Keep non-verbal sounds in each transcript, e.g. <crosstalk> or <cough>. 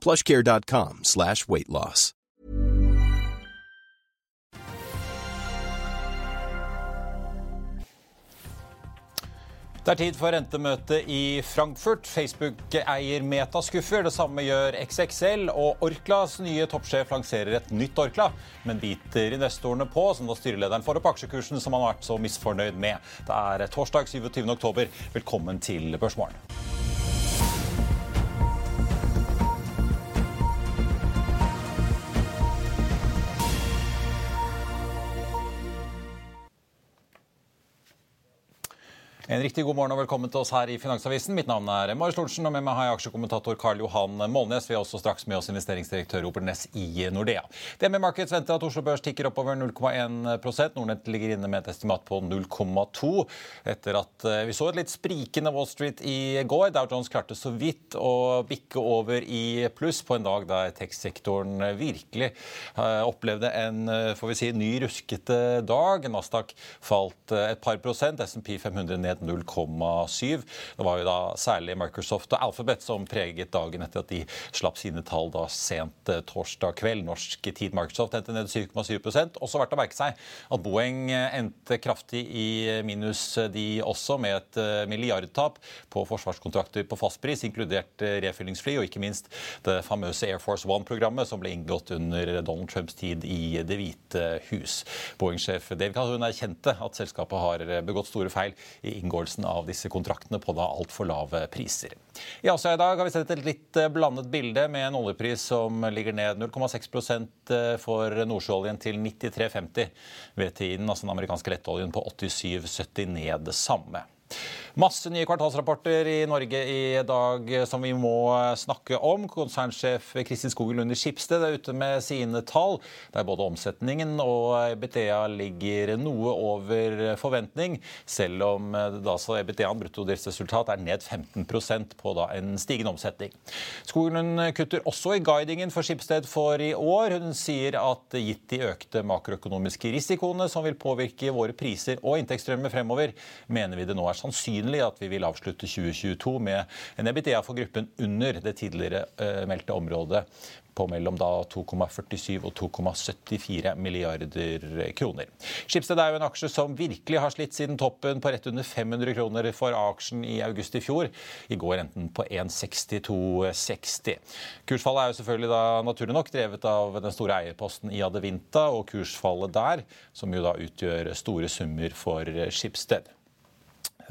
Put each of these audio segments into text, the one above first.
plushcare.com slash weight loss. Det er tid for rentemøte i Frankfurt. Facebook eier Meta skuffer. Det samme gjør XXL. Og Orklas nye toppsjef lanserer et nytt Orkla, men biter investorene på, som da styrelederen får opp aksjekursen som han har vært så misfornøyd med. Det er torsdag 27. oktober. Velkommen til Børsmorgen. En riktig god morgen og velkommen til oss her i Finansavisen. Mitt navn er Marius Lorentzen, og med meg har jeg aksjekommentator Karl Johan Målnes. Vi har også straks med oss investeringsdirektør Robert Ness i Nordea. DNB Markets venter at Oslo Børs tikker oppover 0,1% Nordnett ligger inne med et estimat på 0,2 etter at eh, vi så et litt sprikende Wall Street i går. Dow Jones klarte så vidt å bikke over i pluss på en dag der tech-sektoren virkelig eh, opplevde en eh, får vi si, ny ruskete dag. Nasdaq falt et par prosent, SMP 500 ned 0,7. Det var jo da særlig Microsoft og Alphabet som preget dagen etter at de slapp sine tall da sent eh, torsdag kveld. Norsk tid Microsoft endte ned 7,7% Også verdt å merke seg at Boeing eh, endte kraftig i minus, eh, de også, med et milliardtap på forsvarskontrakter på fastpris, inkludert refyllingsfly, og ikke minst det famøse Air Force One-programmet som ble inngått under Donald Trumps tid i Det hvite hus. Boeing-sjef David Calhoun erkjente at selskapet har begått store feil i inngåelsen av disse kontraktene på da altfor lave priser. I Asia i dag har vi sett et litt eh, blandet bilde med en oljepris som ligger ned 0,6 eh, for nordsjøoljen til 93,50 ved tiden, altså den amerikanske lettoljen på 87,70 ned det samme. Masse nye kvartalsrapporter i Norge i dag som vi må snakke om. Konsernsjef Kristin Skogen i Skipsted er ute med sine tall, der både omsetningen og EBTA ligger noe over forventning, selv om EBTA-en, bruttodriftsresultat, er ned 15% på da en stigende omsetning. Skogen kutter også i guidingen for Skipsted for i år. Hun sier at gitt de økte makroøkonomiske risikoene som vil påvirke våre priser og inntektsstrømmer fremover, mener vi det nå er sannsynlig at vi vil avslutte 2022 med en EBITDA for gruppen under det tidligere uh, meldte området på mellom 2,47 og 2,74 milliarder kroner. Schibsted er jo en aksje som virkelig har slitt siden toppen på rett under 500 kroner for aksjen i august i fjor. I går renten på 1,6260. Kursfallet er jo selvfølgelig da naturlig nok drevet av den store eierposten i Adevinta og kursfallet der, som jo da utgjør store summer for Schibsted.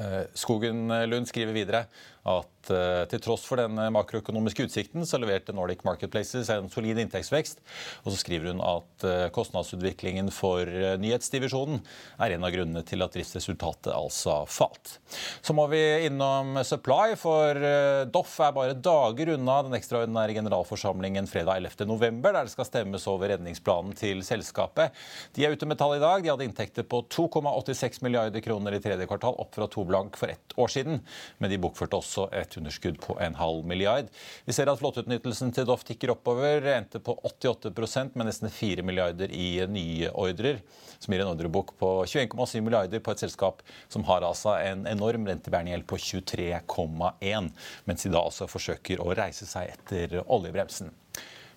Eh, Skogen Lund skriver videre at uh, til tross for den makroøkonomiske utsikten, så leverte Nordic Marketplaces en solid inntektsvekst. Og så skriver hun at uh, kostnadsutviklingen for nyhetsdivisjonen er en av grunnene til at driftsresultatet altså falt. Så må vi innom Supply, for Doff er bare dager unna den ekstraordinære generalforsamlingen fredag 11.11, der det skal stemmes over redningsplanen til selskapet. De er ute med tall i dag. De hadde inntekter på 2,86 milliarder kroner i tredje kvartal, opp fra to blank for ett år siden. Men de bokførte også også et underskudd på en halv milliard. Vi ser at flåteutnyttelsen til Doff tikker oppover, endte på 88% med nesten 4 milliarder i nye ordrer, som gir en ordrebok på 21,7 milliarder på et selskap som har altså en enorm rentebærende på 23,1, mens de da altså forsøker å reise seg etter oljebremsen.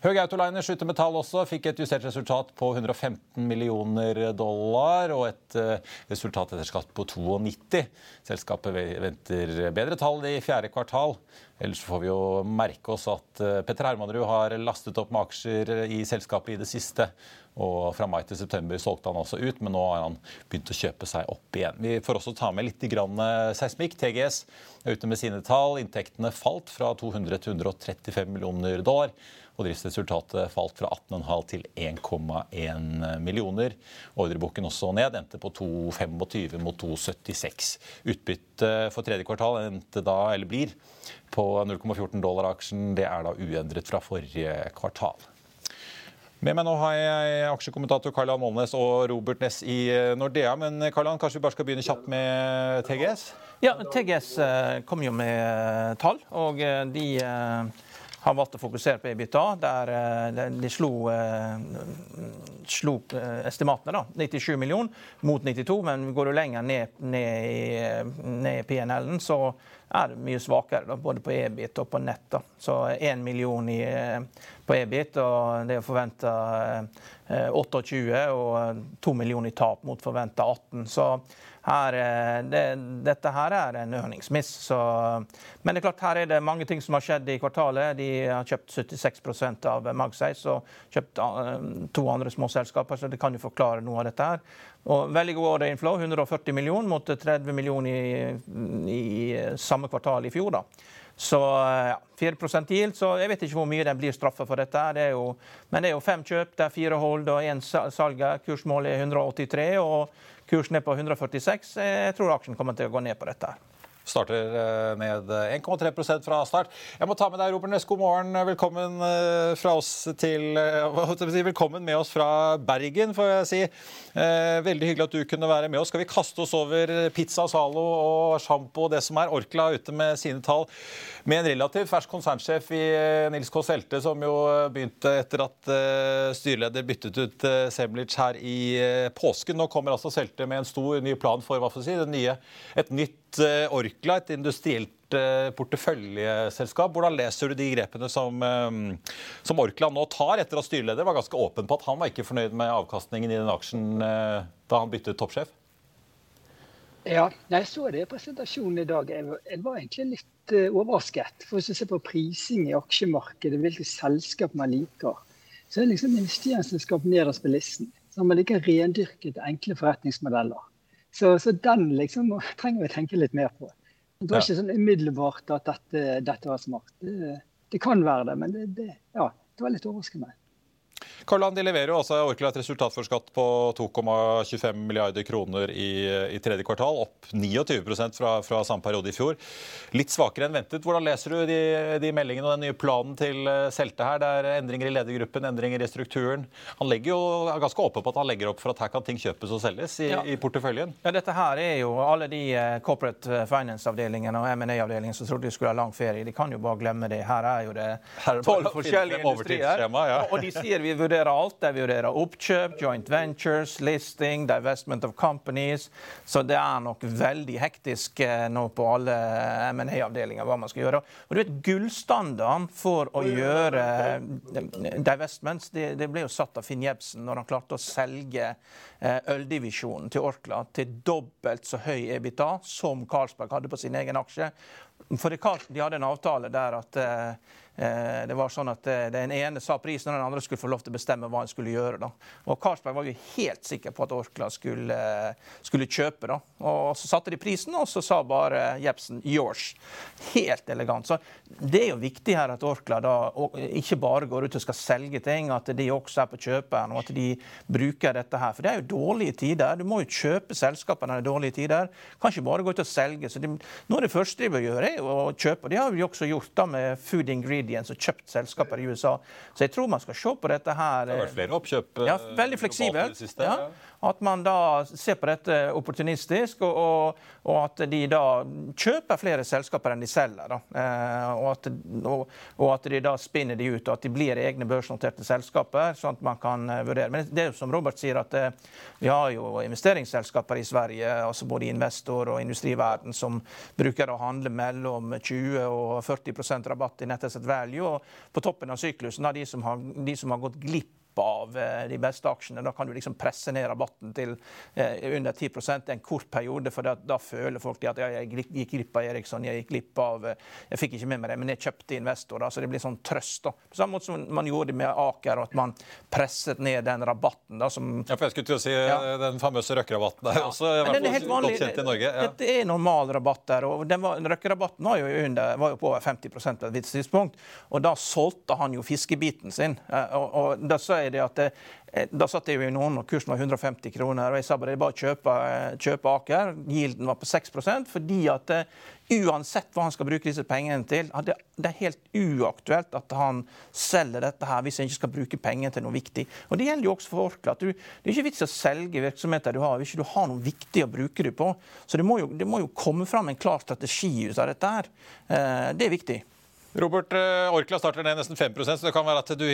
Høg Autoliner skyter med tall også. Fikk et justert resultat på 115 millioner dollar og et eh, resultat etter skatt på 92. Selskapet venter bedre tall i fjerde kvartal. Ellers får vi jo merke oss at eh, Petter Hermanrud har lastet opp med aksjer i selskapet i det siste. Og fra mai til september solgte han også ut, men nå har han begynt å kjøpe seg opp igjen. Vi får også ta med litt grann eh, seismikk. TGS er ute med sine tall. Inntektene falt fra 200 til 135 millioner dollar og driftsresultatet falt fra 18,5 til 1,1 millioner. Ordreboken også ned, endte på 2,25 mot 2,76. Utbyttet for tredje kvartal endte da, eller blir på 0,14 dollar aksjen. Det er da uendret fra forrige kvartal. Med meg nå har jeg aksjekommentator Karl-Johan Målnes og Robert Ness i Nordea. Men Karl-Johan, kanskje vi bare skal begynne kjapt med TGS? Ja, TGS eh, kom jo med eh, tall, og eh, de har valgte å fokusere på EBITDA, der eh, de slo, eh, slo eh, estimatene. da, 97 millioner mot 92, men går du lenger ned, ned i, ned PNL-en, så er det mye svakere, da, både på EBIT og på nett. da. Så 1 million i, på EBIT, og det er forventa 28, og 2 millioner i tap mot forventa 18. Så her, eh, det, dette her er en ørningsmiss. Men det er klart, her er det mange ting som har skjedd i kvartalet. De har kjøpt 76% av Magseis og kjøpt eh, to andre små selskaper, så det kan jo forklare noe av dette. her. Og veldig god order inflow, 140 millioner mot 30 millioner i, i samme kvartal i fjor. da. Så ja, 4 yield, så jeg vet ikke hvor mye den blir straffa for dette. Det jo, men det er jo fem kjøp, det er fire hold og én salg. Kursmålet er 183. og Kursen er på 146. Jeg tror aksjen kommer til å gå ned på dette. Starter ned med 1,3% fra start. Jeg må ta med deg, Robert Næss. God morgen. Velkommen, eh, fra oss til, eh, velkommen med oss fra Bergen, får jeg si. Veldig hyggelig at du kunne være med oss. Skal vi kaste oss over Pizza Zalo og sjampo og det som er? Orkla ute med sine tall. Med en relativt fersk konsernsjef i Nils K. Selte, som jo begynte etter at styreleder byttet ut Semlic her i påsken. Nå kommer altså Selte med en stor ny plan for hva får si, nye, et nytt Eh, Orkla, et industrielt eh, porteføljeselskap. Hvordan leser du de grepene som, eh, som, Orkla nå tar, etter at styreleder var ganske åpen på at han var ikke fornøyd med avkastningen i den aksjen da han byttet toppsjef? Ja, jeg så det i presentasjonen i dag. Jeg var egentlig litt overrasket. For Hvis du ser på prising i aksjemarkedet, hvilke selskap man liker, så er det liksom investeringsselskap nederst på listen. Så man liker rendyrket enkle forretningsmodeller. Så, så, den liksom trenger vi å tenke litt mer på. Det var ikke sånn umiddelbart at dette, dette var smart. Det, det, kan være det, men det, det, ja, det var litt overraskende. Karland, de leverer jo også Orkla et resultat for skatt på 2,25 milliarder kroner i, i, tredje kvartal, opp 29% fra, fra samme periode i fjor. Litt svakere enn ventet. Hvordan leser du de, de meldingene og den nye planen til eh, Selte her? Det er endringer i ledergruppen, endringer i strukturen. Han legger jo er ganske åpen på at han legger opp for at her kan ting kjøpes og selges i, ja. i porteføljen. Ja, dette her er jo alle de eh, corporate eh, finance-avdelingene og M&A-avdelingene som trodde de skulle ha lang ferie. De kan jo bare glemme det. Her er jo det tolv forskjellige industrier. Ja. Og de sier vi vurderer vurderer alt. De vurderer oppkjøp, joint ventures, listing, divestment of companies. Så det er nok veldig hektisk eh, nå på alle M&A-avdelinger hva man skal gjøre. Og du vet, Gullstandarden for å gjøre eh, divestments det, det ble jo satt av Finn Jebsen når han klarte å selge eh, øldivisjonen til Orkla til dobbelt så høy EBITA som Carlsberg hadde på sin egen aksje. For de hadde en avtale der at det var sånn at eh, Den ene sa prisen, og den andre skulle få lov til å bestemme hva han skulle gjøre. Da. Og Karlsberg var jo helt sikker på at Orkla skulle, skulle kjøpe. Da. Og Så satte de prisen, og så sa bare Jepsen 'yours'. Helt elegant. Så Det er jo viktig her at Orkla da ikke bare går ut og skal selge ting, at de også er på kjøperen, og at de bruker dette her. For det er jo dårlige tider. Du må jo kjøpe selskapene når det er dårlige tider. Kan ikke bare gå ut og selge. Så de, noe av det første de bør gjøre, er å kjøpe. Det har vi også gjort da med Food Ingredients Ingredients som kjøpt selskaper i USA. Så jeg tror man skal se på dette her. Det har vært flere oppkjøp? Ja, veldig eh, siste, Ja. At man da ser på dette opportunistisk, og, og, og, at de da kjøper flere selskaper enn de selger. Eh, og, at, og, at, de da spinner de ut, og at de blir egne børsnoterte selskaper. sånn at man kan eh, vurdere. Men det er jo som Robert sier, at eh, vi har jo investeringsselskaper i Sverige, altså både investor og industriverden, som bruker å handle mellom 20 og 40% rabatt i nettasset value. Og på toppen av syklusen har de som har, de som har gått glipp av eh, de beste aksjene. Da kan du liksom presse ned rabatten til eh, under 10% en kort periode. For da, da føler folk at ja, jeg gikk glipp av Eriksson, jeg gikk glipp av eh, Jeg fikk ikke med meg det, men jeg kjøpte investor. Da, så det blir sånn trøst. da. På samme måte som man gjorde det med Aker, og at man presset ned den rabatten. da, som... Ja, for jeg skulle til å si ja. Den famøse røkkerabatten der ja. også i hvert fall godt kjent i Norge. Ja. Det er normal rabatt der. og den var, Røkkerabatten var jo, under, var jo på over 50 på et tidspunkt. Og da solgte han jo fiskebiten sin. og, og da så er det at det, da satt jeg jo i noen, og kursen var 150 kroner. og Jeg sa bare det er bare å kjøpe, eh, kjøpe Aker. Gilden var på 6 fordi at uh, uansett hva han skal bruke disse pengene til, det, er helt uaktuelt at han selger dette her hvis han ikke skal bruke penger til noe viktig. Og Det gjelder jo også for Orkla. Du, det er ikke vits å selge virksomheter du har hvis ikke du har noe viktig å bruke det på. Så det må jo, det må jo komme fram en klar strategi ut av dette her. Det er viktig. Robert, eh, Orkla starter ned nesten 5 så det kan være at du,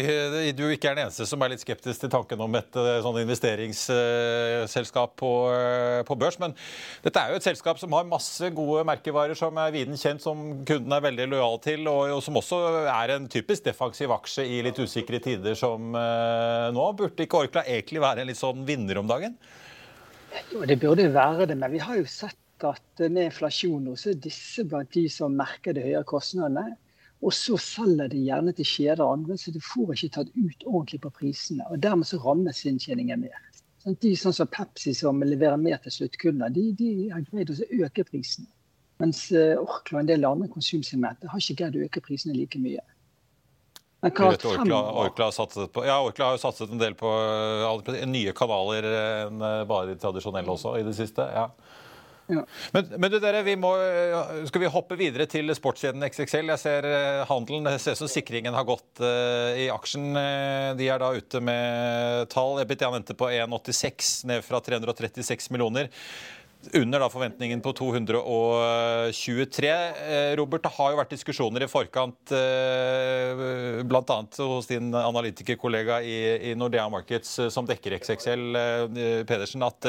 du, ikke er den eneste som er litt skeptisk til tanken om et eh, sånn investeringsselskap på, eh, på, børs. Men dette er jo et selskap som har masse gode merkevarer som er viden kjent, som kunden er veldig lojal til, og, og som også er en typisk defensiv aksje i litt usikre tider som uh, nå. Burde ikke Orkla egentlig være en litt sånn vinner om dagen? Jo, det burde være det, men vi har jo sett at med inflasjon nå, så er disse blant de som merker de høye kostnadene. Og så selger de gjerne til kjeder og andre, så de får ikke tatt ut ordentlig på prisene. og Dermed så rammes inntjeningen mer. Sånn, de sånn som Pepsi som leverer mer til sluttkunder, de, de har greid å øke prisen. Mens eh, Orkla og en del andre konsumsegmenter har ikke greid å øke prisene like mye. Men vet, Orkla, Orkla, har på, ja, Orkla har jo satset en del på uh, nye kanaler enn uh, bare de tradisjonelle også i det siste. ja. Men, men, du dere, vi må, skal vi hoppe videre til sportskjeden XXL? Jeg ser uh, handelen, det ser ut som sikringen har gått uh, i aksjen. De er da ute med tall. EBITDA endte på 1,86, ned fra 336 millioner under da forventningen på 223. Eh, Robert, det har jo vært diskusjoner i forkant, eh, bl.a. hos din analytikerkollega i Nordea Markets eh, som dekker XXL, Pedersen, at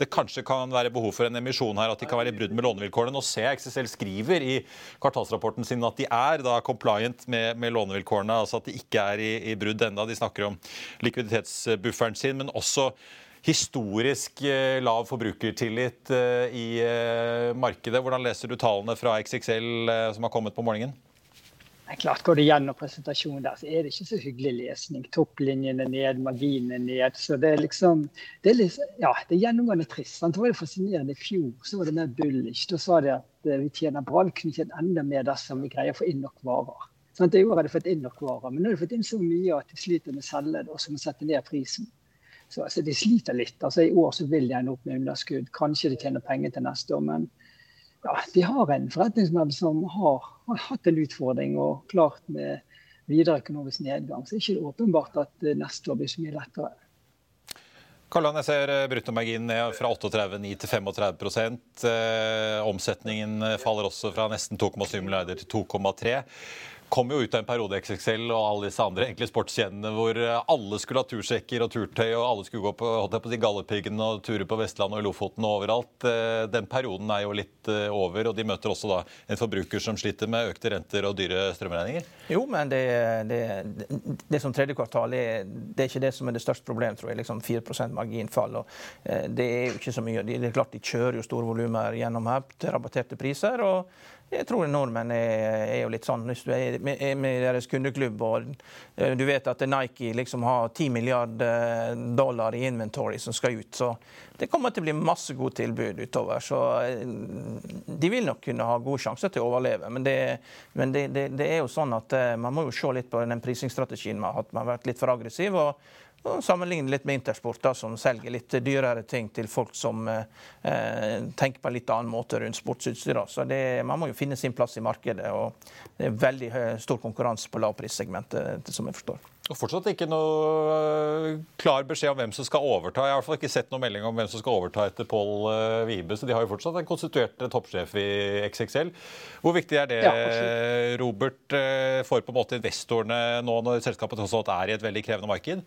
det kanskje kan være behov for en emisjon her, at de kan være i brudd med lånevilkårene. Nå ser jeg XXL skriver i kvartalsrapporten sin at de er da compliant med, med lånevilkårene, altså at de ikke er i, i brudd enda. De snakker om likviditetsbufferen sin, men også historisk eh, lav forbrukertillit eh, i eh, markedet. Hvordan leser du tallene fra XXL som har kommet på morgenen? Det er klart Går du gjennom presentasjonen der, så er det ikke så hyggelig lesning. Topplinjene ned, marginene ned. så Det er liksom, det er, liksom, ja, det er gjennomgående trist. Sant? Det var det fascinerende I fjor så var det mer bullish. Da sa de at vi tjener bra, vi kunne tjent enda mer dersom vi greier å få inn nok varer. Sånn at I år har de fått inn nok varer, men nå har de fått inn så mye at de sliter med å selge det og så må sette ned prisen. Så altså, de sliter litt. Altså, I år så vil de ende opp med underskudd. Kanskje de tjener penger til neste år. Men ja, de har en forretningsmodell som har, har, hatt en utfordring og klart med videre økonomisk nedgang. Så det er ikke åpenbart at eh, neste år blir så mye lettere. Karlan, jeg ser eh, bruttomarginen ned fra 38,9 til 35 eh, Omsetningen faller også fra nesten 2,7 milliarder til 2,3 kom jo ut av en periode XXL og alle disse andre egentlig sportskjedene hvor eh, alle skulle ha tursjekker og turtøy, og alle skulle gå på, på de Galdhøpiggen og ture på Vestlandet og i Lofoten og overalt. Eh, den perioden er jo litt eh, over, og de møter også da en forbruker som sliter med økte renter og dyre strømregninger. Jo, men det, det, det som tredje kvartal er, det er ikke det som er det største problemet, tror jeg. liksom 4% marginfall. og Det er jo ikke så mye. Det er klart De kjører jo store volumer gjennom her til rabatterte priser. og jeg tror nordmenn er, er, jo litt sånn Hvis du er med, med deres kundeklubb og eh, du vet at Nike liksom har 10 milliarder dollar i inventory som skal ut, så det kommer til å bli masse gode tilbud utover. Så eh, de vil nok kunne ha gode sjanser til å overleve. Men, det, men det, det, det er jo sånn at eh, man må jo se litt på den prisingsstrategien man har hatt. Man har vært litt for aggressiv. og og Sammenligne litt med Intersport, da, som selger litt dyrere ting til folk som eh, eh tenker på en litt annen måte rundt sportsutstyr. Så det, Man må jo finne sin plass i markedet. og Det er veldig stor konkurranse på lavprissegmentet, som jeg forstår. Og Fortsatt ikke noe eh, klar beskjed om hvem som skal overta. Jeg har i hvert fall ikke sett noen melding om hvem som skal overta etter Pål eh, Vibe. Så de har jo fortsatt en konstituert toppsjef i XXL. Hvor viktig er det, ja, Robert, for på en måte investorene nå når selskapet tross alt er i et veldig krevende marked?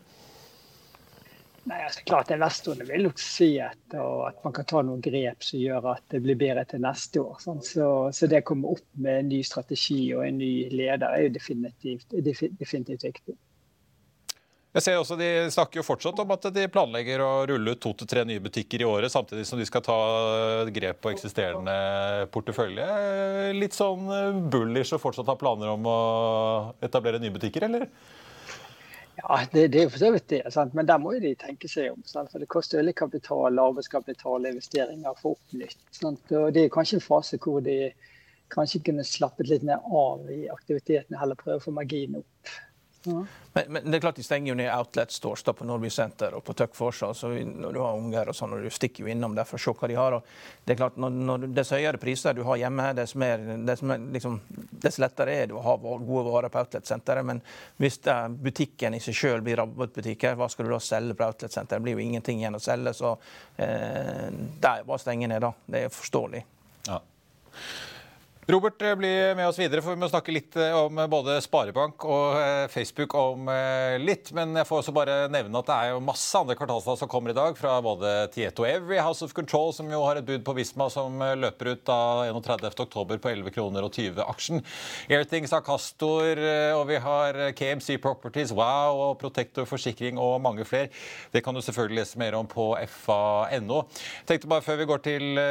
Nei, altså klart Investorene vil nok si at, at, man kan ta noen grep som gjør at det blir bedre til neste år. Sånn. Så, så, det å komme opp med en ny strategi og en ny leder er jo definitivt, definitivt viktig. Jeg ser også De snakker jo fortsatt om at de planlegger å rulle ut to til tre nye butikker i året, samtidig som de skal ta grep på eksisterende portefølje. Litt sånn bullish og fortsatt ha planer om å etablere nye butikker, eller? Ja, det, det er for så vidt det. Sant? Men der må jo de tenke seg om. Sant? For Det koster veldig kapital, arbeidskapital, investeringer for opp nytt. Sant? Og Det er kanskje en fase hvor de kanskje kunne slappet litt ned av i aktiviteten, heller prøve å få marginen opp. Men, men, det er klart de stenger jo ned Outlet Stores da, på Nordby Center og på Tuck Forsa. Så når du har unger og sånn, og du stikker jo innom der for å se hva de har. Og det er klart, når, når Dess høyere priser du har hjemme, dess, mer, dess, mer, liksom, dess lettere er det å ha gode varer på Outlet-senteret. Men hvis butikken i seg sjøl blir rabattbutikker, hva skal du da selge på Outlet-senteret? Det blir jo ingenting igjen å selge. Så eh, det er bare å stenge ned, da. Det er forståelig. Ja. Robert bli blir med oss videre, for vi må snakke litt eh, om eh, både Sparebank og Facebook om litt. Men jeg får også bare nevne at det er jo masse andre kvartalstall som kommer i dag. Fra både Tieto Every, House of Control, som jo har et bud på Visma som løper ut da 31.10 på 11 kroner og 20 aksjen. Airthings har Castor, og vi har KMC Properties, Wow og Protector Forsikring og mange flere. Det kan du selvfølgelig lese mer om på fa.no. Tenkte bare før vi går til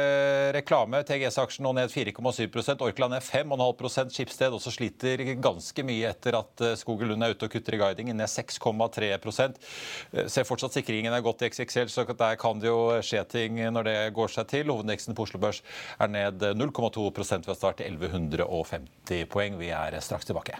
reklame, TGS-aksjen nå ned 4,7 Orkland er 5,5 Skipsted også sliter ganske mye etter at eh, Lund er ute og kutter i guidingen, ned 6,3 eh, Ser fortsatt sikringen er godt i XXL, så der kan det jo skje ting når det går seg til. Hovedindeksen på Oslo Børs er ned 0,2% ved start til 1150 poeng. Vi er straks tilbake.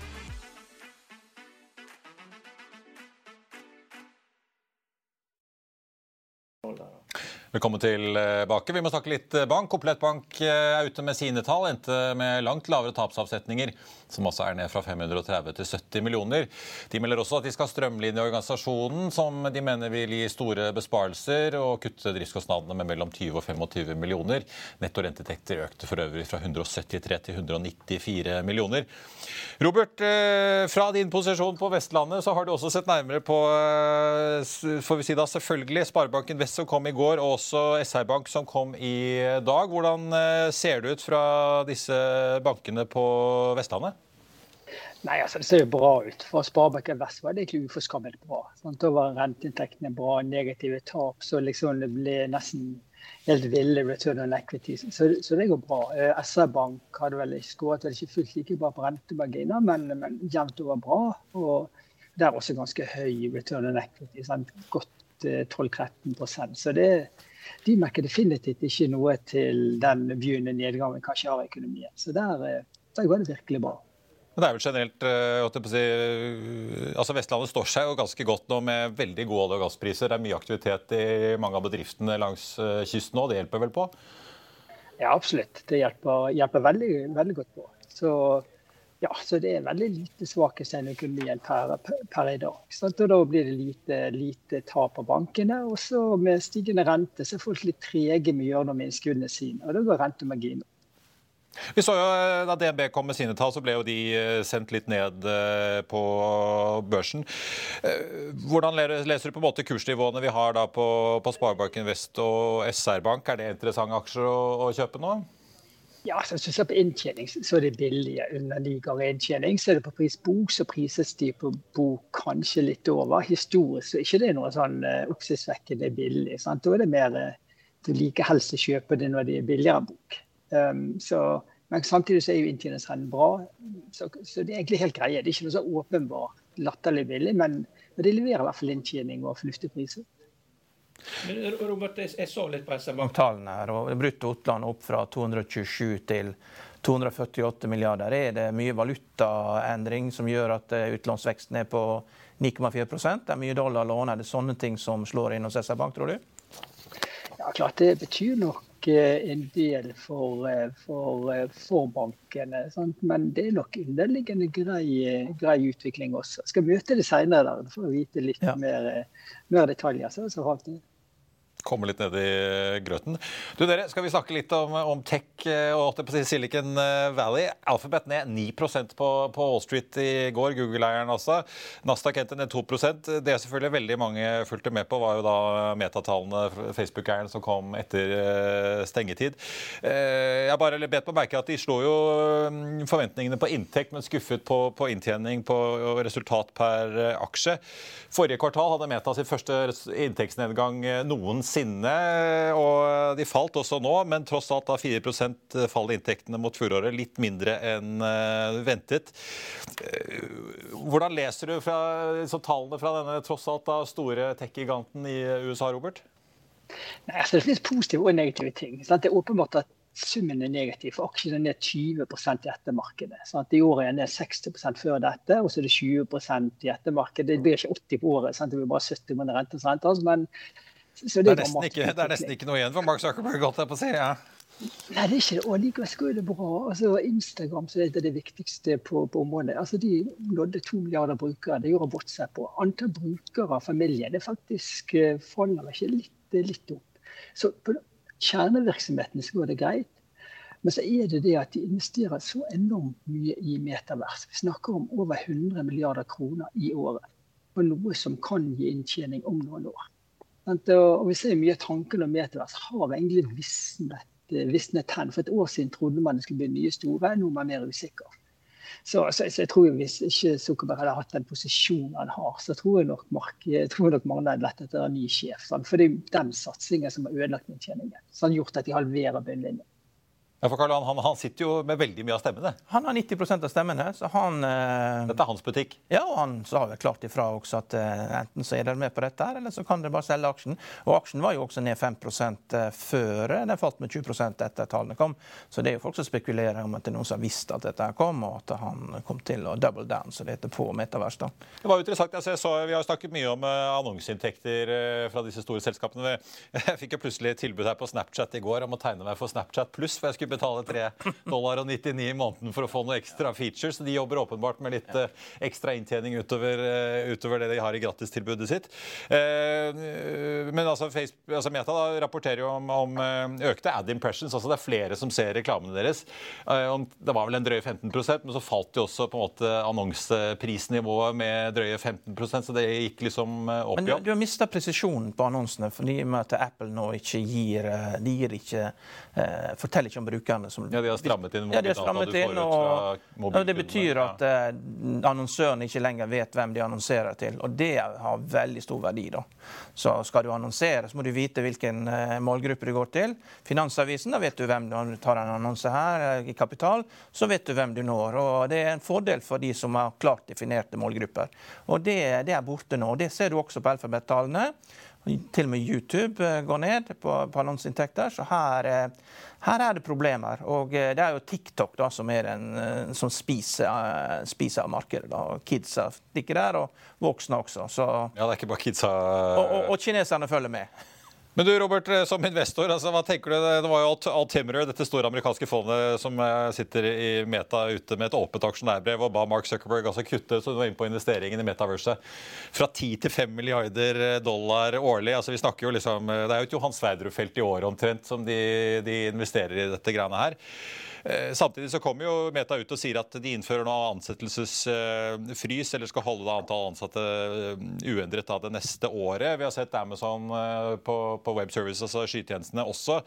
Velkommen tilbake. Vi må snakke litt bank. Komplett Bank eh, er ute med sine tall. Endte med langt lavere tapsavsetninger, som også er ned fra 530 til 70 millioner. De melder også at de skal strømlinje organisasjonen, som de mener vil gi store besparelser og kutte driftskostnadene med mellom 20 og 25 millioner. Netto renteinntekter økte for øvrig fra 173 til 194 millioner. Robert, eh, fra din posisjon på Vestlandet så har du også sett nærmere på eh, får vi si da, selvfølgelig Sparebanken Vest som kom i går. og også SR Bank som kom i dag. Hvordan eh, ser det ut fra disse bankene på Vestlandet? Nei, altså Det ser jo bra ut. For Sparebanken Vest var det egentlig uforskammet bra. Sant? Da var renteinntektene bra, negative tap, så liksom det ble nesten helt ville return on equity. Så, så det går bra. Eh, SR Bank hadde vel skåret vel ikke fullt like bra på rentemarginer, men, men jevnt over bra. Og det er også ganske høy return on equity. Sant? Godt 12-13 eh, Så det, de merker definitivt ikke noe til den begynnende nedgangen vi kanskje har i økonomien. Så der, eh, der går det virkelig bra. Men det er vel generelt, eh, si, altså Vestlandet står seg jo ganske godt nå med veldig gode olje- og gasspriser. Det er mye aktivitet i mange av bedriftene langs kysten nå. Det hjelper vel på? Ja, absolutt. Det hjelper, hjelper veldig, veldig, godt på. Så ja, så det er veldig lite svakhetstegn i økonomien per, per, i dag. Sant? Og da blir det lite, lite tap på bankene. Og så med stigende rente så er folk litt trege med å gjøre noe med innskuddene sine. Og da går rentemarginen. Vi så jo eh, Da DNB kom med sine tall, så ble jo de eh, sendt litt ned eh, på børsen. Hvordan leser du på en måte kursnivåene vi har da på, på Sparebanken Vest og SR Bank? Er det interessante aksjer å, å kjøpe nå? Ja, så synes jeg på inntjening, så er det billige ganger inntjening. Så er det på pris bok, så prises de på bok kanskje litt over. Historisk så er ikke det noe sånn oppsiktsvekkende billig. Sant? Da er det mer du liker helst å kjøpe det når det er billigere bok. Um, så, men samtidig så er jo inntjeningsrenten bra, så, så, det er egentlig helt greie. Det er ikke noe så åpenbart latterlig billig, men, men det leverer i hvert fall inntjening og fornuftige priser. Robert, jeg så litt på SR-Bank-tallene her. og Brutto utland opp fra 227 til 248 milliarder. Er det mye valutaendring som gjør at eh, utlånsveksten er på 9,4 Det er mye dollar lån. Er det sånne ting som slår inn hos SR-Bank, tror du? Ja, klart det betyr nok eh, en del for, eh, for, for bankene. Sant? Men det er nok underliggende grei, grei utvikling også. Jeg skal møte det senere for å vite litt ja. mer, mer, detaljer. Så, så komme litt ned i grøten. Du dere, Skal vi snakke litt om, om tech eh, og Silicon eh, Valley? Alphabet ned 9% på, på Wall Street i går. Google-eieren også. Nasdaq endte ned 2% Det selvfølgelig veldig mange fulgte med på, var jo da metatallene Facebook-eieren som kom etter eh, stengetid. Jeg bare bet på merke at de slo jo mm, forventningene på inntekt, men skuffet på, på inntjening på resultat per aksje. Forrige kvartal hadde Meta sin første inntektsnedgang noensinne sinne, og de falt også nå, men tross alt da 4 fall i inntektene mot fjoråret. Litt mindre enn eh, ventet. Eh, hvordan leser du fra, tallene fra denne tross alt da store tech-giganten i USA, Robert? Nei, altså Det finnes positive og negative ting. Sant? Det er åpenbart at summen er negativ. for Aksjene er ned 20% i ettermarkedet. Sant? I året er ned 60% før dette, og så er det 20% i ettermarkedet. Det blir ikke 80 på året, sant? det blir bare 70 med rentes renter. Men det, det, er nesten ikke, det er nesten ikke noe igjen for Mark Zuckerberg, godt jeg på å si. ja. Nei, det er ikke det. Og likevel går det bra. Altså, Instagram så er det det viktigste på, på området. Altså, De nådde to milliarder brukere. Det gjorde WhatsApp på. Antall brukere av familie det faktisk uh, faller ikke litt, litt opp. Så på kjernevirksomheten så går det greit. Men så er det det at de investerer så enormt mye i metavers. Vi snakker om over 100 milliarder kroner i året på noe som kan gi inntjening om noen år. Og vi ser mye tanken om metavers har egentlig visnet, eh, visnet hen. For et år siden trodde man det skulle bli nye store, nå er man mer usikker. Så, så, så, jeg tror Hvis ikke Zuckerberg hadde hatt den posisjonen han har, så tror jeg nok, Mark, jeg tror nok mange hadde lett etter en ny sjef. Sant? For det er den satsingen som har ødelagt inntjeningen. Som har gjort at de halverer bunnlinjen. Ja, for Karl, han, han, sitter jo med veldig mye av stemmene. Han har 90% av stemmene. så han... Eh, dette er hans butikk? Ja, og han sa vel klart ifra også at eh, enten så er dere med på dette, her, eller så kan dere bare selge aksjen. Og aksjen var jo også ned 5 eh, før den falt med 20% etter tallene kom. Så det er jo folk som spekulerer om at det er noen som har visst at dette kom, og at han kom til å double down, så det heter på Metavers. da. Det var jo interessant. Jeg så, vi har snakket mye om uh, annonseinntekter uh, fra disse store selskapene. Jeg fikk jo plutselig tilbud her på Snapchat i går om å tegne meg for Snapchat pluss, for jeg skulle betale 3 dollar og 99 i måneden for å få noen ekstra features. De jobber åpenbart med litt uh, ekstra inntjening utover, uh, utover, det de har i gratistilbudet sitt. Uh, men altså, Facebook, altså Meta da, rapporterer jo om, om økte ad impressions. altså Det er flere som ser reklamene deres. det var vel en drøye 15% men så falt jo også på en måte annonseprisnivået med drøye 15% så det gikk liksom opp Men du, du har mista presisjonen på annonsene fordi med at Apple nå ikke gir, de gir ikke, forteller ikke om brukerne som ja, de har strammet inn ja, de har strammet inn, og, og Det betyr at uh, annonsøren ikke lenger vet hvem de annonserer til. Og det har veldig stor verdi. da. Så skal du annonsere, så må du vite hvilken uh, målgruppe du går til. Finansavisen, da vet du hvem du tar en annonse her uh, i Kapital, så vet du hvem du når. Og Det er en fordel for de som har klart definerte målgrupper. Og det, det er borte nå. og Det ser du også på alfabet-tallene. Til og med YouTube går ned på, på annonseinntekter. Så her her er det problemer. Og eh, det er jo TikTok da, som, den, eh, som spiser, eh, spiser, markedet. da. Kidsa stikker der, og voksne også. Så... Ja, det er ikke bare kidsa... Og, og, og kineserne følger med. Men du Robert, som investor, altså, hva tenker du? Det var jo Altimerer, dette store amerikanske fondet som sitter i Meta ute med et åpent aksjonærbrev og ba Mark Zuckerberg altså kutte så du var inne på investeringen i Metaverse fra 10 til 5 milliarder dollar årlig. Altså, vi snakker jo liksom, Det er jo et Johan Sverdrup-felt i året omtrent som de, de investerer i dette greiene her. Eh, samtidig så kommer jo Meta ut og sier at de innfører nå ansettelsesfrys, eller skal holde antall ansatte eh, uendret da det neste året. Vi har sett Amazon på, på, web webservice, altså skytjenestene, også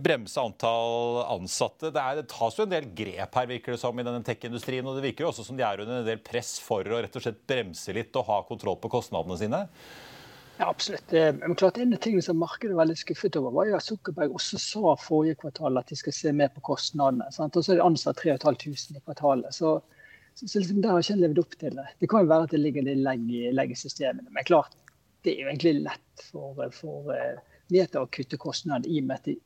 bremse antall ansatte. Det, er, det, tas jo en del grep her, virker det som, i denne tech-industrien. Og det virker jo også som de er under en del press for å rett og slett bremse litt og ha kontroll på kostnadene sine. Ja, absolutt. Eh, men klart En av tingene som markedet var veldig skuffet over, var jo at Zuckerberg også sa forrige kvartal at de skal se mer på kostnadene. Og så er det ansatt 3500 i kvartalet. Så, så, så liksom der har ikke en levd opp til det. Det kan jo være at det ligger litt legg i systemene. Men klart, det er jo egentlig lett for, for Meta å kutte kostnader i og med at det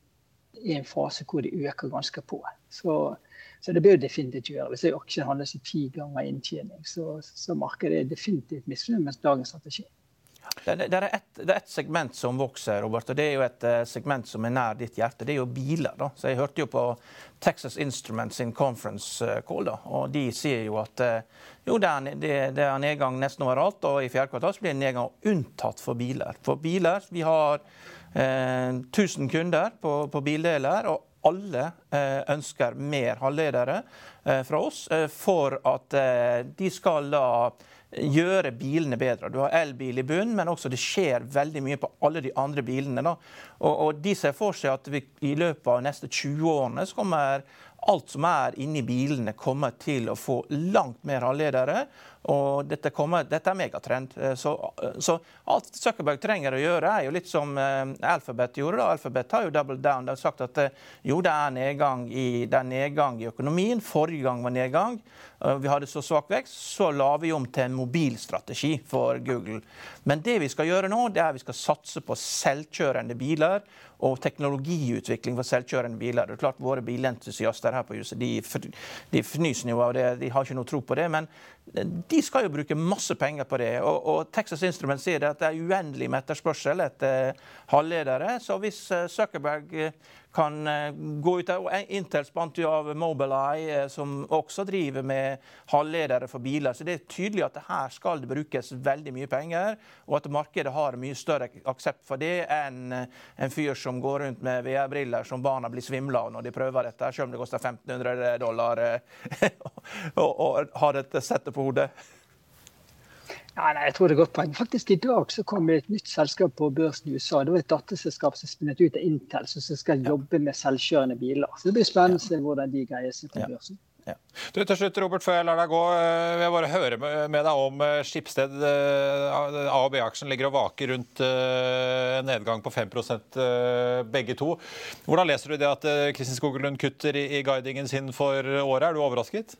er en fase hvor de øker ganske på. Så, så det bør definitivt gjøre. Hvis aksjen handles i ti ganger inntjening, så, så markedet er definitivt misfornøyd med dagens strategi. Det, er et, et, segment som vokser, Robert, og det er jo et uh, segment som er nær ditt hjerte. Det er jo biler. da. Så Jeg hørte jo på Texas Instruments sin conference uh, call, da, og de sier jo at uh, jo, det er, det, nedgang nesten overalt, og i fjerde kvartal blir det nedgang unntatt for biler. For biler, Vi har 1000 kunder på, på bildeler, og alle ønsker mer halvledere fra oss for at de skal da gjøre bilene bedre. Du har elbil i bunnen, men også det skjer veldig mye på alle de andre bilene. Da. Og, og de ser for seg at vi i løpet av de neste 20 årene så kommer alt som er inni bilene, kommer til å få langt mer halvledere. Og dette, kommer, dette er megatrend. Eh, så, eh, så, alt Zuckerberg trenger å gjøre, er jo litt som uh, Alphabet gjorde. da. Alphabet har jo double down. De har sagt at jo, det er nedgang i, det er nedgang i økonomien. Forrige gang var nedgang. Vi hadde så svak vekst, så la vi om til en mobilstrategi for Google. Men det vi skal gjøre nå, det er vi skal satse på selvkjørende biler og teknologiutvikling for selvkjørende biler. Det er klart Våre bilentusiaster her på huset de, de fnyser jo av det, de har ikke noe tro på det. Men de skal jo bruke masse penger på det. Og, og Texas Instruments sier at det er uendelig med etterspørsel etter halvledere. Så hvis eh, Zuckerberg eh, kan eh, gå ut av Intel spant jo av Mobileye, eh, som også driver med halvledere for biler. Så det er tydelig at her skal det brukes veldig mye penger, og at markedet har mye større aksept for det enn eh, en fyr som går rundt med VR-briller som barna blir svimla av når de prøver dette, selv om det koster 1500 dollar å ha dette settet på hodet. Ja, nei, jeg tror det er godt poeng. Faktisk I dag så kom et nytt selskap på børsen i USA. Det var et datterselskap som spinnet ut av Intel, som skal jobbe med selvkjørende biler. Så Det blir spennende å se hvordan de greier seg på børsen. Ja. Du, til slutt, Robert, Før jeg lar deg gå, eh, vil jeg bare høre med deg om eh, Skipsted. Eh, A- og B-aksjen ligger og vaker rundt en nedgang på 5% begge to. Hvordan leser du det at Kristin Skogelund kutter i guidingen sin for året? Er du overrasket?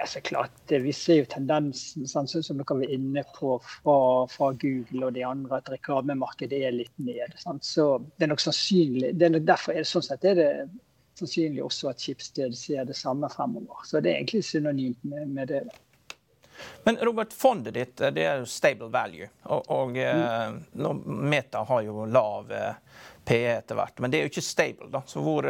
Ja, så klart, Vi ser jo tendensen sånn som dere var inne på fra, fra, Google og de andre, at reklamemarkedet er litt ned. Sant? Så det er nok sannsynlig, det er nok Derfor er det sånn sett er det sannsynlig også at Schibsted ser det samme fremover. Så det er egentlig synonymt med, med det. Men Robert, fondet ditt det er jo stable value. Og, og mm. Meta har jo lav PE etter hvert. Men det er jo ikke stable. da. Så hvor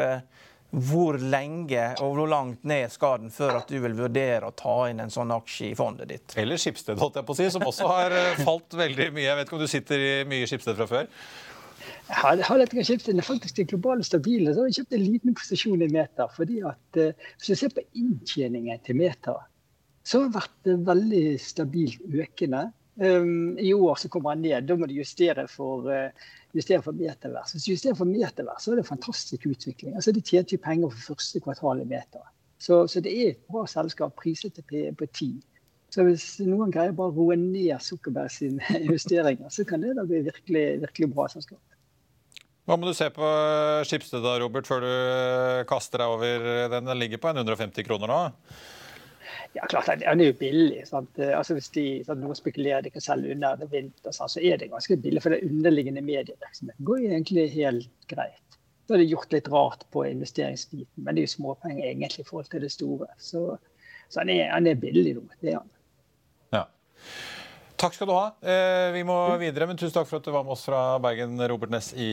hvor lenge og hvor langt ned skal den før at du vil vurdere å ta inn en sånn aksje i fondet ditt? Eller Skipsted, holdt jeg på å si, som også har eh, falt veldig mye. Jeg vet ikke om du sitter i mye Skipsted fra før? Jeg har litt Skipsted er faktisk det globale stabile. Så har jeg kjøpt en liten posisjon i Meta. fordi at uh, Hvis du ser på inntjeningen til Meta, så har det vært uh, veldig stabilt økende. Um, I år så kommer han ned. Da må du justere for uh, justere for metavers. Hvis du justerer for metervær, så er det en fantastisk utvikling. Altså, De tjente jo penger for første kvartal i meter. Så, så, det er et bra selskap priset til på ti. Så hvis noen greier bare å roe ned Zuckerberg sine <laughs> justeringer, så kan det da bli virkelig, virkelig bra selskap. Hva må du se på Skipsted da, Robert, før du kaster deg over den? Den ligger på 150 kroner nå? Ja, klart, Den er jo billig. Sant? Altså Hvis de, sant, noen spekulerer de kan selge under det vinter, så er det ganske billig. For den underliggende medievirksomheten går egentlig helt greit. Da er det gjort litt rart på investeringsbiten, men det er jo småpenger egentlig i forhold til det store. Så, så han, er, han, er, billig nå. Det er han. Ja. Takk skal du ha. Eh, vi må videre, men tusen takk for at du var med oss fra Bergen, Robert Ness i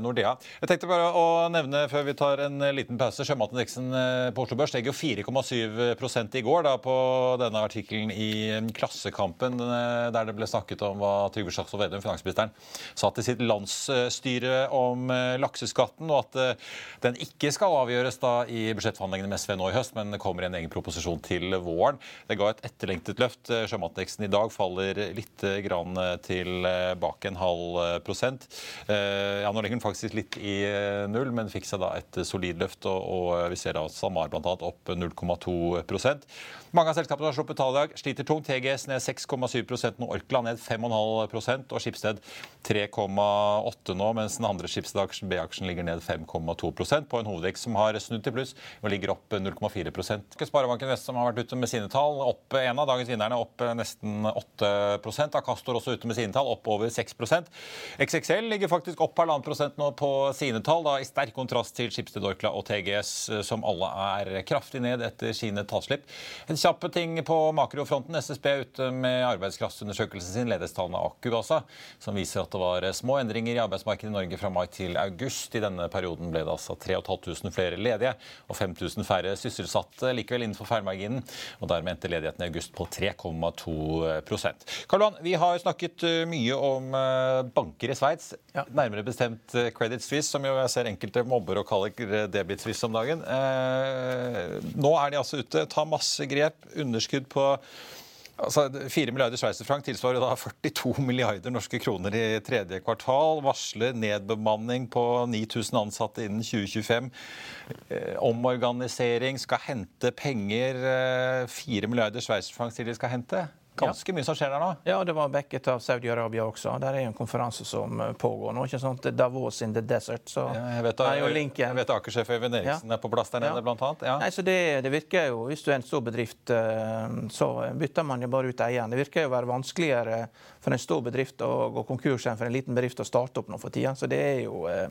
Nordea. Jeg tenkte bare å nevne før vi tar en liten pause. Sjømatindeksen eh, på Oslo Børs steg jo 4,7 i går da, på denne artikkelen i Klassekampen, eh, der det ble snakket om hva Trygve Slagsvold Vedum, finansministeren, sa til sitt landsstyre om lakseskatten, og at den ikke skal avgjøres da i budsjettforhandlingene med SV nå i høst, men kommer i en egen proposisjon til våren. Det ga et etterlengtet løft. Sjømatindeksen i dag faller litt grann tilbake, en halv prosent. Eh, ja, nå ligger den faktisk litt i eh, null, men fikk seg da et solid løft. Og vi ser da SalMar bl.a. opp 0,2% Mange av selskapene har sluppet tall i dag. Sliter tungt. TGS ned 6,7% nå. Orkla ned 5,5% og Skipsted 3,8 nå, mens den andre Skipsted-aksjen, B-aksjen, ligger ned 5,2% på en hovedvekst som har snudd til pluss og ligger opp 0,4% Sparebanken Vest som har vært ute med sine tall, opp en av dagens vinnerne, opp nesten 8 prosent. Acastor også ute med sine tall, opp over 6 prosent. XXL ligger faktisk opp halvannen prosent nå på sine tall, da i sterk kontrast til Schibsted Orkla og TGS, som alle er kraftig ned etter sine tallslipp. En kjapp ting på makrofronten. SSB er ute med arbeidskraftundersøkelsen sin, ledighetstallene Aku altså, som viser at det var små endringer i arbeidsmarkedet i Norge fra mai til august. I denne perioden ble det altså 3500 flere ledige og 5000 færre sysselsatte likevel innenfor feilmarginen. og Dermed endte ledigheten i august på 3,2 Karl Johan, vi har snakket eh, mye om eh, banker i Sveits. Ja. Nærmere bestemt eh, Credit Suisse, som jo jeg ser enkelte mobber og kaller Debit Suisse om dagen. Nå er de altså ute, tar masse grep, underskudd på Altså, 4 milliarder sveitserfrank tilsvarer da 42 milliarder norske kroner i tredje kvartal. Varsler nedbemanning på 9000 ansatte innen 2025. Eh, omorganisering, skal hente penger. Eh, 4 milliarder sveitserfrank sier de skal hente ganske mye som skjer der nå? Ja, det var backet av Saudi-Arabia også. Der er jo en konferanse som eh, pågår nå. ikke sant? Davos in the desert. så ja, jeg vet, er jo linken. Jeg vet Akersjef Øyvind Eriksen ja. er på plass der nede, ja. blant annet. Ja. Nei, så det, det, virker jo, Hvis du er en stor bedrift, eh, så bytter man jo bare ut eieren. Det virker jo å være vanskeligere for en stor bedrift å gå konkurs enn for en liten bedrift å starte opp nå for tida. Så det er jo eh,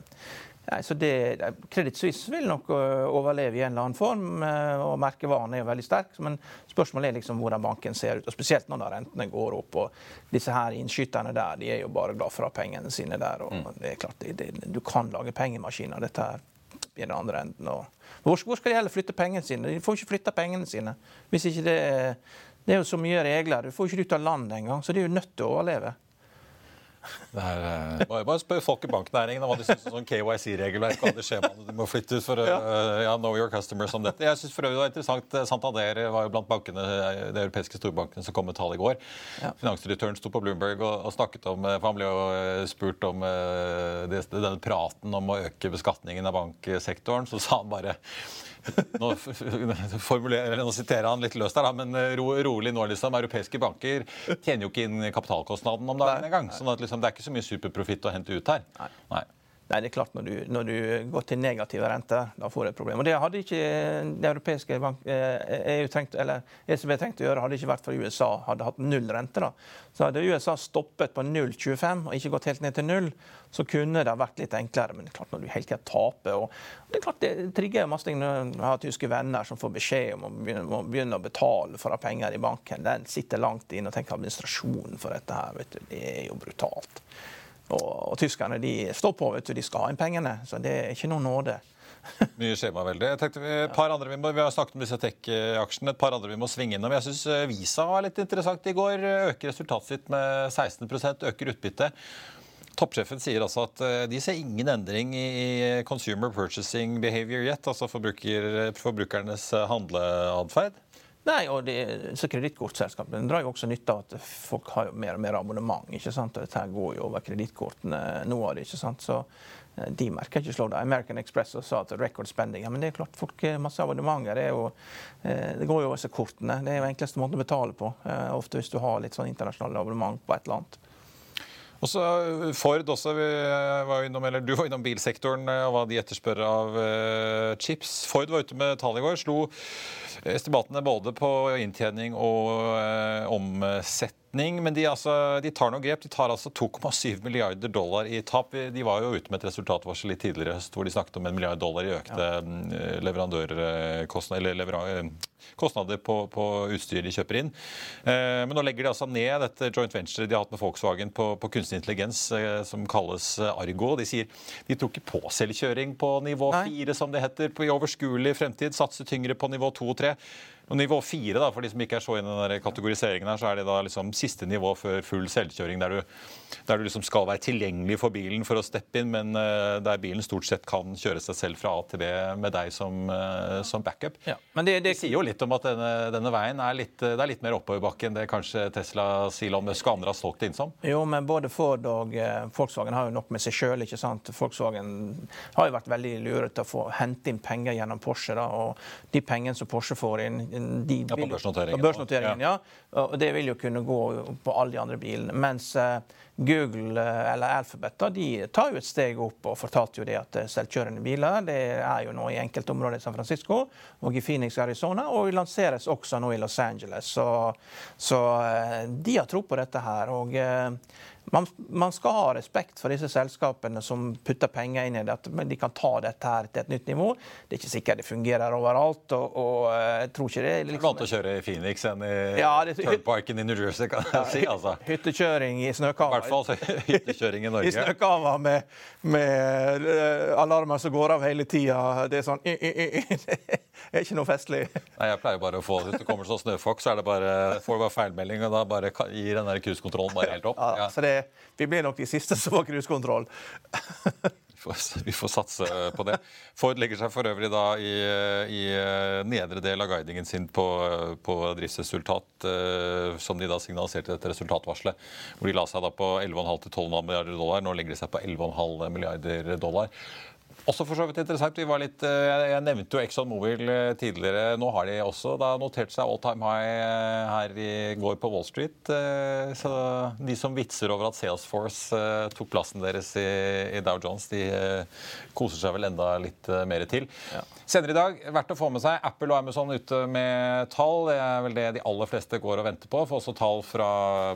Nei, så det, Credit Suisse vil nok overleve i en eller annen form, og merkevaren er jo veldig sterk. Men spørsmålet er liksom hvordan banken ser ut, og spesielt når rentene går opp. og Disse her innskytterne der de er jo bare glad for å ha pengene sine der. og mm. det er klart, det, det, Du kan lage pengemaskiner. dette her i den andre enden. Hvor, hvor, skal de heller flytte pengene sine? De får ikke flytta pengene sine. Hvis ikke det, det er jo så mye regler. Du får ikke ut av landet engang, så de er jo nødt til å overleve. Er, uh, bare, bare spør folk i banknæringen om hva de syns om sånn KYC-regelverk og alle skjemaene du må flytte ut for å uh, ja, know your customers om dette. Jeg synes for øvrig det var interessant, eh, Santander var jo blant bankene, de europeiske storbankene som kom med tall i går. Ja. Finansdirektøren sto på Bloomberg og, og, snakket om for Han ble jo spurt om uh, det, denne praten om å øke beskatningen av banksektoren. Så sa han bare nå, nå, siterer han litt løst her, men eh, ro, rolig nå, liksom. Europeiske banker tjener jo ikke inn kapitalkostnaden om dagen engang. sånn at liksom, det er ikke så mye superprofitt å hente ut her. Nei. Nei. Nei, det er klart Når du, når du går til negative renter, da får du et problem. Og Det hadde ikke det europeiske bank, EU eh, e trengt, eller ECB trengt å gjøre, hadde ikke vært for USA hadde hatt null rente. da. Så Hadde USA stoppet på 0,25 og ikke gått helt ned til null, så kunne det vært litt enklere. Men det er klart når du hele tida taper og Det er klart det trigger masse ting når du har tyske venner som får beskjed om å begynne, begynne å betale for å ha penger i banken. Den sitter langt inne og tenker administrasjonen for dette her. vet du, Det er jo brutalt. Og, og tyskerne de står på, vet du, de skal ha inn pengene. Så det er ikke noe nåde. <laughs> Mye skjemavelde. Jeg andre vi, må, vi har snakket om disse tech-aksjene. Et par andre vi må svinge innom. Jeg syns eh, Visa var litt interessant i går. Øker resultatet sitt med 16% øker utbyttet. Toppsjefen sier altså at eh, de ser ingen endring i consumer purchasing behavior yet, altså forbruker, forbrukernes handleatferd. Nei, og det, så Kredittkortselskapene drar jo også nytte av at folk har jo mer og mer abonnement. ikke sant? Og dette går jo over kredittkortene nå av det. ikke sant? Så eh, de merker ikke slå det. American Express sa at record spending. Ja, men det er klart, folk har masse abonnementer. Det, jo, eh, det går jo over kortene. Det er jo enkleste måten å betale på. Eh, ofte hvis du har litt sånn internasjonale abonnement på et eller annet. Og så Ford også, var innom, eller Du var innom bilsektoren og hva de etterspør av uh, chips. Ford var ute med tall i går. Slo estimatene både på inntjening og uh, omsetning. Men de, altså, de tar noe grep. De tar altså 2,7 milliarder dollar i tap. De var jo ute med et resultatvarsel litt tidligere i høst hvor de snakket om en milliard dollar i økte. Mm, leverandørkostnader, eller leveran kostnader på, på utstyr de kjøper inn. Eh, men nå legger de altså ned dette joint venture de har hatt med Volkswagen på, på kunstig intelligens eh, som kalles Argo. De sier de tror ikke på selvkjøring på nivå fire, som det heter, på i overskuelig fremtid. Satser tyngre på nivå to og tre. Og Nivå fire, for de som ikke er så inne i den kategoriseringen, her, så er det da liksom siste nivå før full selvkjøring, der du, der du liksom skal være tilgjengelig for bilen for å steppe inn, men uh, der bilen stort sett kan kjøre seg selv fra A til B med deg som, uh, som backup. Ja, men det, det... det, sier jo litt om at denne, denne veien er litt, det er litt mer oppoverbakke enn det kanskje Tesla, Elon Musk og andre har solgt inn som. Jo, men både Ford og eh, Volkswagen har jo nok med seg sjøl. Volkswagen har jo vært veldig lure til å få hente inn penger gjennom Porsche. Da, og de pengene som Porsche får inn de ja, på børsnoteringen. Børsnoteringen ja. Og det vil jo kunne gå på alle de andre bilene. Mens uh, Google eller Alphabet de tar jo et steg opp og fortalte jo det at selvkjørende biler det er jo nå i enkelte områder i San Francisco og i Phoenix, Arizona, og lanseres også nå i Los Angeles. Så, så de har tro på dette her. og man, man, skal ha respekt for disse selskapene som putter penger inn i dette, At de kan ta dette her til et nytt nivå. Det er ikke sikkert det fungerer overalt. og, og eh, jeg tror ikke det er liksom... Vant å kjøre i Phoenix enn i ja, det, Turnparken i New Jersey, kan jeg si. altså. Hyttekjøring i snøkava. I hvert fall hyttekjøring i <laughs> Norge. I snøkava med, med uh, alarmer som går av hele tida. Det er sånn Det <laughs> <laughs> er ikke noe festlig. <laughs> Nei, jeg pleier bare å få Hvis det kommer sånn snøfokk, så er det bare, får du bare feilmelding, og da bare gir den der cruisekontrollen bare helt opp. Ja, så det vi blir nok de siste som får cruisekontroll. <laughs> vi får satse på det. Ford legger seg for øvrig da i, i eh, nedre del av guidingen sin på, på driftsresultat, eh, som de da signaliserte etter resultatvarselet. Hvor de la seg da på 11,5-12,5 milliarder dollar. Nå legger de seg på 11,5 milliarder dollar. Også for så vidt interessant. Vi var litt, eh, jeg nevnte jo Exxon Mobil eh, tidligere. Nå har de også da notert seg all time high eh, her i går på Wall Street. Så de som vitser over at Salesforce tok plassen deres i Dow Jones, de koser seg vel enda litt mer til. Ja. Senere i dag, verdt å få med seg, Apple og Amazon ute med tall. Det er vel det de aller fleste går og venter på. Får også tall fra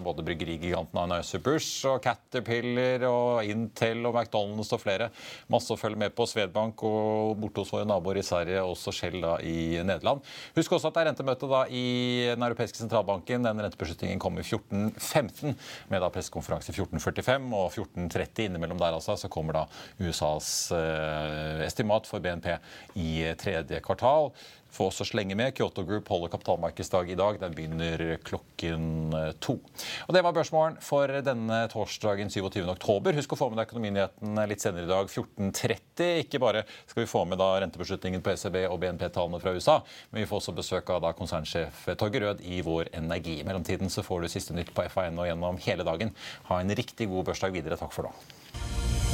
både bryggerigiganten Anheuser-Busch og Caterpillar og Intel og McDonald's og flere. Masse å følge med på Svedbank og borte hos våre naboer i Sverige, også Shell da i Nederland. Husk også at det er rentemøte da i Den europeiske sentralbanken. Den rentebeslutningen kom i 14.15, med da pressekonferanse 14.45 og 14.30. Innimellom der altså, så kommer da USAs eh, estimat for BNP i tredje kvartal få oss å slenge med. Kyoto Group holder kapitalmarkedsdag i dag. Den begynner klokken eh, to. Og Det var børsmålen for denne torsdagen 27. oktober. Husk å få med deg Økonominyhetene litt senere i dag 14.30. Ikke bare skal vi få med da rentebeslutningen på ECB og BNP-tallene fra USA, men vi får også besøk av da konsernsjef Torger Rød i Vår Energi. I mellomtiden så får du siste nytt på FAN og gjennom hele dagen. Ha en riktig god børsdag videre. Takk for nå.